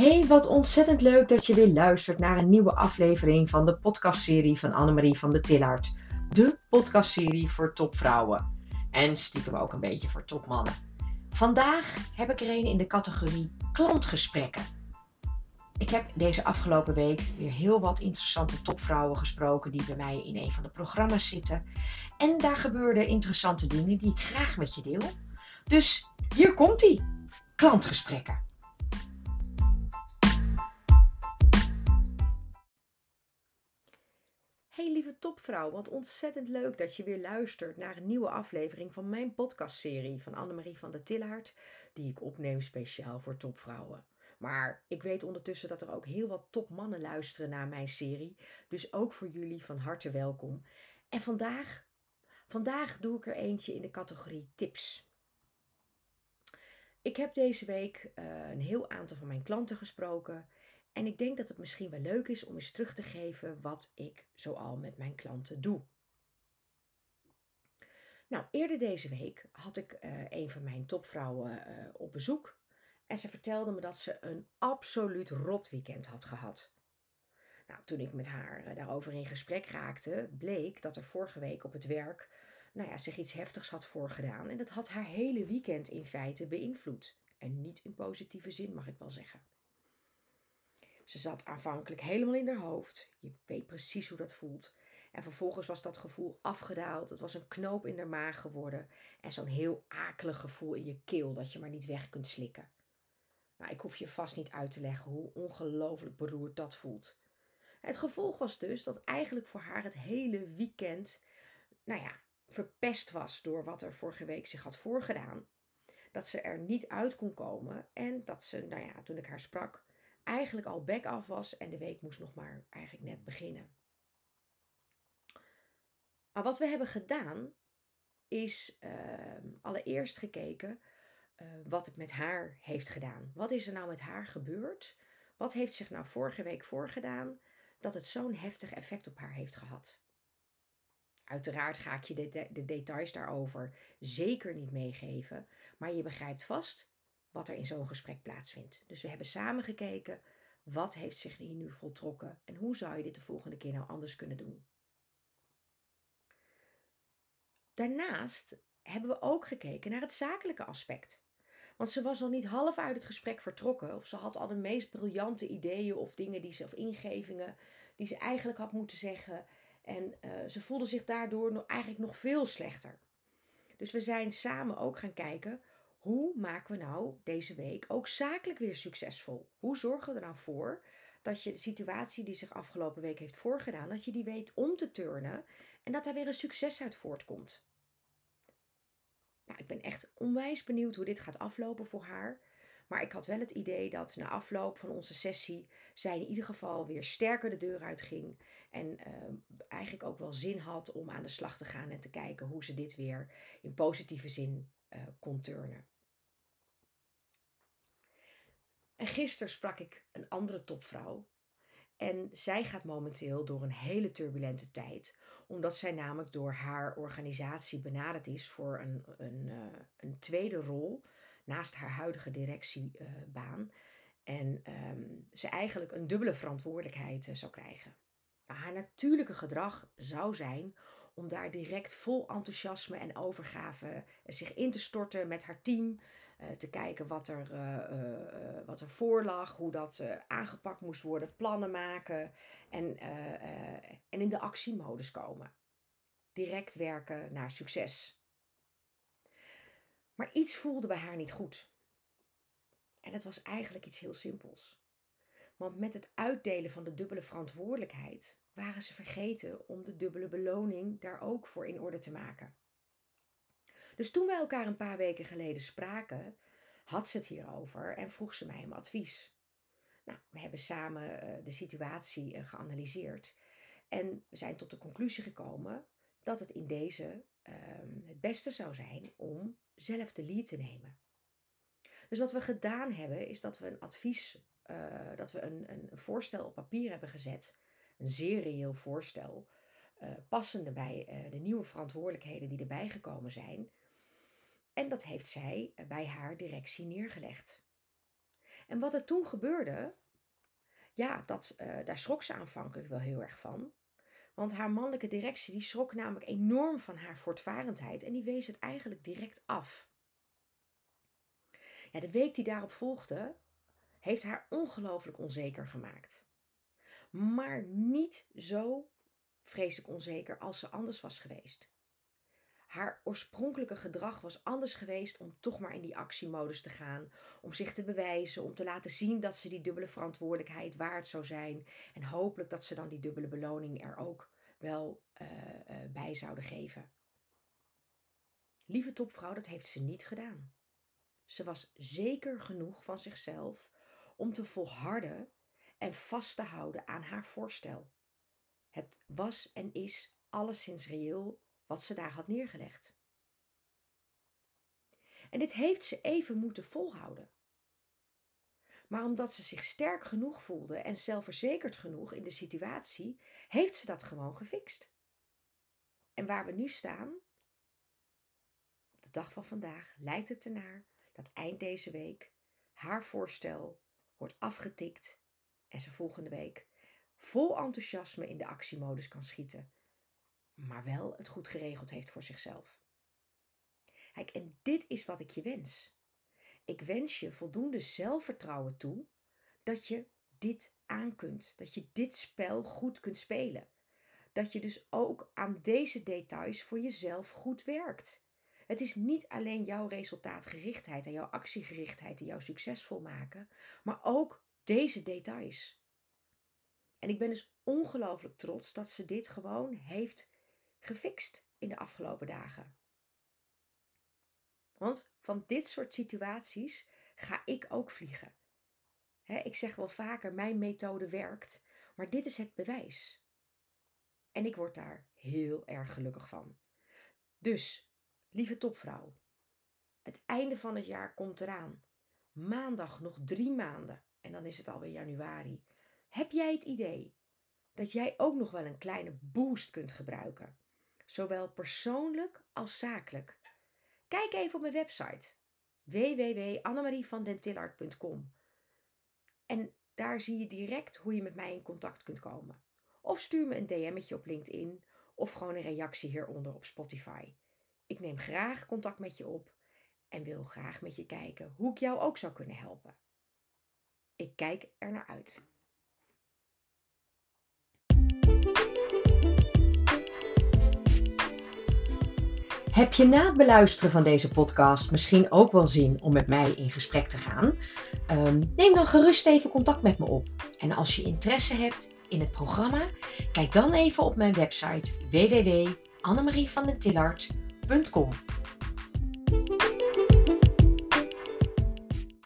Hey, wat ontzettend leuk dat je weer luistert naar een nieuwe aflevering van de podcastserie van Annemarie van de Tillard. De podcastserie voor topvrouwen. En stiekem ook een beetje voor topmannen. Vandaag heb ik er een in de categorie klantgesprekken. Ik heb deze afgelopen week weer heel wat interessante topvrouwen gesproken die bij mij in een van de programma's zitten. En daar gebeurden interessante dingen die ik graag met je deel. Dus hier komt ie. Klantgesprekken. Hey lieve topvrouw, wat ontzettend leuk dat je weer luistert naar een nieuwe aflevering van mijn podcastserie van Annemarie van der Tillaert, die ik opneem speciaal voor topvrouwen. Maar ik weet ondertussen dat er ook heel wat topmannen luisteren naar mijn serie, dus ook voor jullie van harte welkom. En vandaag, vandaag doe ik er eentje in de categorie tips. Ik heb deze week uh, een heel aantal van mijn klanten gesproken en ik denk dat het misschien wel leuk is om eens terug te geven wat ik zoal met mijn klanten doe. Nou, eerder deze week had ik uh, een van mijn topvrouwen uh, op bezoek. En ze vertelde me dat ze een absoluut rot weekend had gehad. Nou, toen ik met haar uh, daarover in gesprek raakte, bleek dat er vorige week op het werk nou ja, zich iets heftigs had voorgedaan. En dat had haar hele weekend in feite beïnvloed. En niet in positieve zin, mag ik wel zeggen. Ze zat aanvankelijk helemaal in haar hoofd. Je weet precies hoe dat voelt. En vervolgens was dat gevoel afgedaald. Het was een knoop in de maag geworden. En zo'n heel akelig gevoel in je keel dat je maar niet weg kunt slikken. Ik hoef je vast niet uit te leggen hoe ongelooflijk beroerd dat voelt. Het gevolg was dus dat eigenlijk voor haar het hele weekend, nou ja, verpest was door wat er vorige week zich had voorgedaan. Dat ze er niet uit kon komen en dat ze, nou ja, toen ik haar sprak, eigenlijk al back af was en de week moest nog maar eigenlijk net beginnen. Maar wat we hebben gedaan is uh, allereerst gekeken uh, wat het met haar heeft gedaan. Wat is er nou met haar gebeurd? Wat heeft zich nou vorige week voorgedaan dat het zo'n heftig effect op haar heeft gehad? Uiteraard ga ik je de details daarover zeker niet meegeven, maar je begrijpt vast wat er in zo'n gesprek plaatsvindt. Dus we hebben samen gekeken wat heeft zich hier nu voltrokken en hoe zou je dit de volgende keer nou anders kunnen doen. Daarnaast hebben we ook gekeken naar het zakelijke aspect. Want ze was nog niet half uit het gesprek vertrokken. Of ze had al de meest briljante ideeën of dingen die ze, of ingevingen die ze eigenlijk had moeten zeggen. En uh, ze voelde zich daardoor eigenlijk nog veel slechter. Dus we zijn samen ook gaan kijken hoe maken we nou deze week ook zakelijk weer succesvol? Hoe zorgen we er nou voor dat je de situatie die zich afgelopen week heeft voorgedaan, dat je die weet om te turnen en dat daar weer een succes uit voortkomt? Nou, ik ben echt onwijs benieuwd hoe dit gaat aflopen voor haar. Maar ik had wel het idee dat na afloop van onze sessie zij in ieder geval weer sterker de deur uitging. En uh, eigenlijk ook wel zin had om aan de slag te gaan en te kijken hoe ze dit weer in positieve zin uh, kon turnen. En gisteren sprak ik een andere topvrouw. En zij gaat momenteel door een hele turbulente tijd. Omdat zij namelijk door haar organisatie benaderd is voor een, een, uh, een tweede rol naast haar huidige directiebaan. en um, ze eigenlijk een dubbele verantwoordelijkheid uh, zou krijgen. Nou, haar natuurlijke gedrag zou zijn om daar direct vol enthousiasme en overgave uh, zich in te storten met haar team. Uh, te kijken wat er, uh, wat er voor lag, hoe dat aangepakt moest worden, plannen maken en, en in de actiemodus komen. Direct werken naar succes. Maar iets voelde bij haar niet goed. En het was eigenlijk iets heel simpels. Want met het uitdelen van de dubbele verantwoordelijkheid waren ze vergeten om de dubbele beloning daar ook voor in orde te maken. Dus toen wij elkaar een paar weken geleden spraken, had ze het hierover en vroeg ze mij om advies. Nou, we hebben samen uh, de situatie uh, geanalyseerd en we zijn tot de conclusie gekomen dat het in deze uh, het beste zou zijn om zelf de lead te nemen. Dus wat we gedaan hebben, is dat we een advies, uh, dat we een, een, voorstel op papier hebben gezet. Een zeer reëel voorstel. Uh, passende bij uh, de nieuwe verantwoordelijkheden die erbij gekomen zijn. En dat heeft zij bij haar directie neergelegd. En wat er toen gebeurde, ja, dat, daar schrok ze aanvankelijk wel heel erg van. Want haar mannelijke directie die schrok namelijk enorm van haar voortvarendheid en die wees het eigenlijk direct af. Ja, de week die daarop volgde, heeft haar ongelooflijk onzeker gemaakt. Maar niet zo vreselijk onzeker als ze anders was geweest. Haar oorspronkelijke gedrag was anders geweest om toch maar in die actiemodus te gaan, om zich te bewijzen, om te laten zien dat ze die dubbele verantwoordelijkheid waard zou zijn en hopelijk dat ze dan die dubbele beloning er ook wel uh, uh, bij zouden geven. Lieve topvrouw, dat heeft ze niet gedaan. Ze was zeker genoeg van zichzelf om te volharden en vast te houden aan haar voorstel. Het was en is alleszins reëel wat ze daar had neergelegd. En dit heeft ze even moeten volhouden. Maar omdat ze zich sterk genoeg voelde en zelfverzekerd genoeg in de situatie, heeft ze dat gewoon gefixt. En waar we nu staan, op de dag van vandaag, lijkt het ernaar dat eind deze week haar voorstel wordt afgetikt en ze volgende week vol enthousiasme in de actiemodus kan schieten, maar wel het goed geregeld heeft voor zichzelf. Kijk, en dit is wat ik je wens. Ik wens je voldoende zelfvertrouwen toe dat je dit aan kunt, dat je dit spel goed kunt spelen. Dat je dus ook aan deze details voor jezelf goed werkt. Het is niet alleen jouw resultaatgerichtheid en jouw actiegerichtheid die jou succesvol maken, maar ook deze details. En ik ben dus ongelooflijk trots dat ze dit gewoon heeft gefixt in de afgelopen dagen. Want van dit soort situaties ga ik ook vliegen. ik zeg wel vaker, mijn methode werkt, maar dit is het bewijs. En ik word daar heel erg gelukkig van. Dus, lieve topvrouw, het einde van het jaar komt eraan. Maandag nog drie maanden en dan is het alweer januari. Heb jij het idee dat jij ook nog wel een kleine boost kunt gebruiken? Zowel persoonlijk als zakelijk. Kijk even op mijn website www.annemarievandentillard.com En daar zie je direct hoe je met mij in contact kunt komen. Of stuur me een DM'tje op LinkedIn of gewoon een reactie hieronder op Spotify. Ik neem graag contact met je op en wil graag met je kijken hoe ik jou ook zou kunnen helpen. Ik kijk er naar uit. Heb je na het beluisteren van deze podcast misschien ook wel zin om met mij in gesprek te gaan? Um, neem dan gerust even contact met me op. En als je interesse hebt in het programma, kijk dan even op mijn website www.annemarievandentillard.com. www.nederland.com.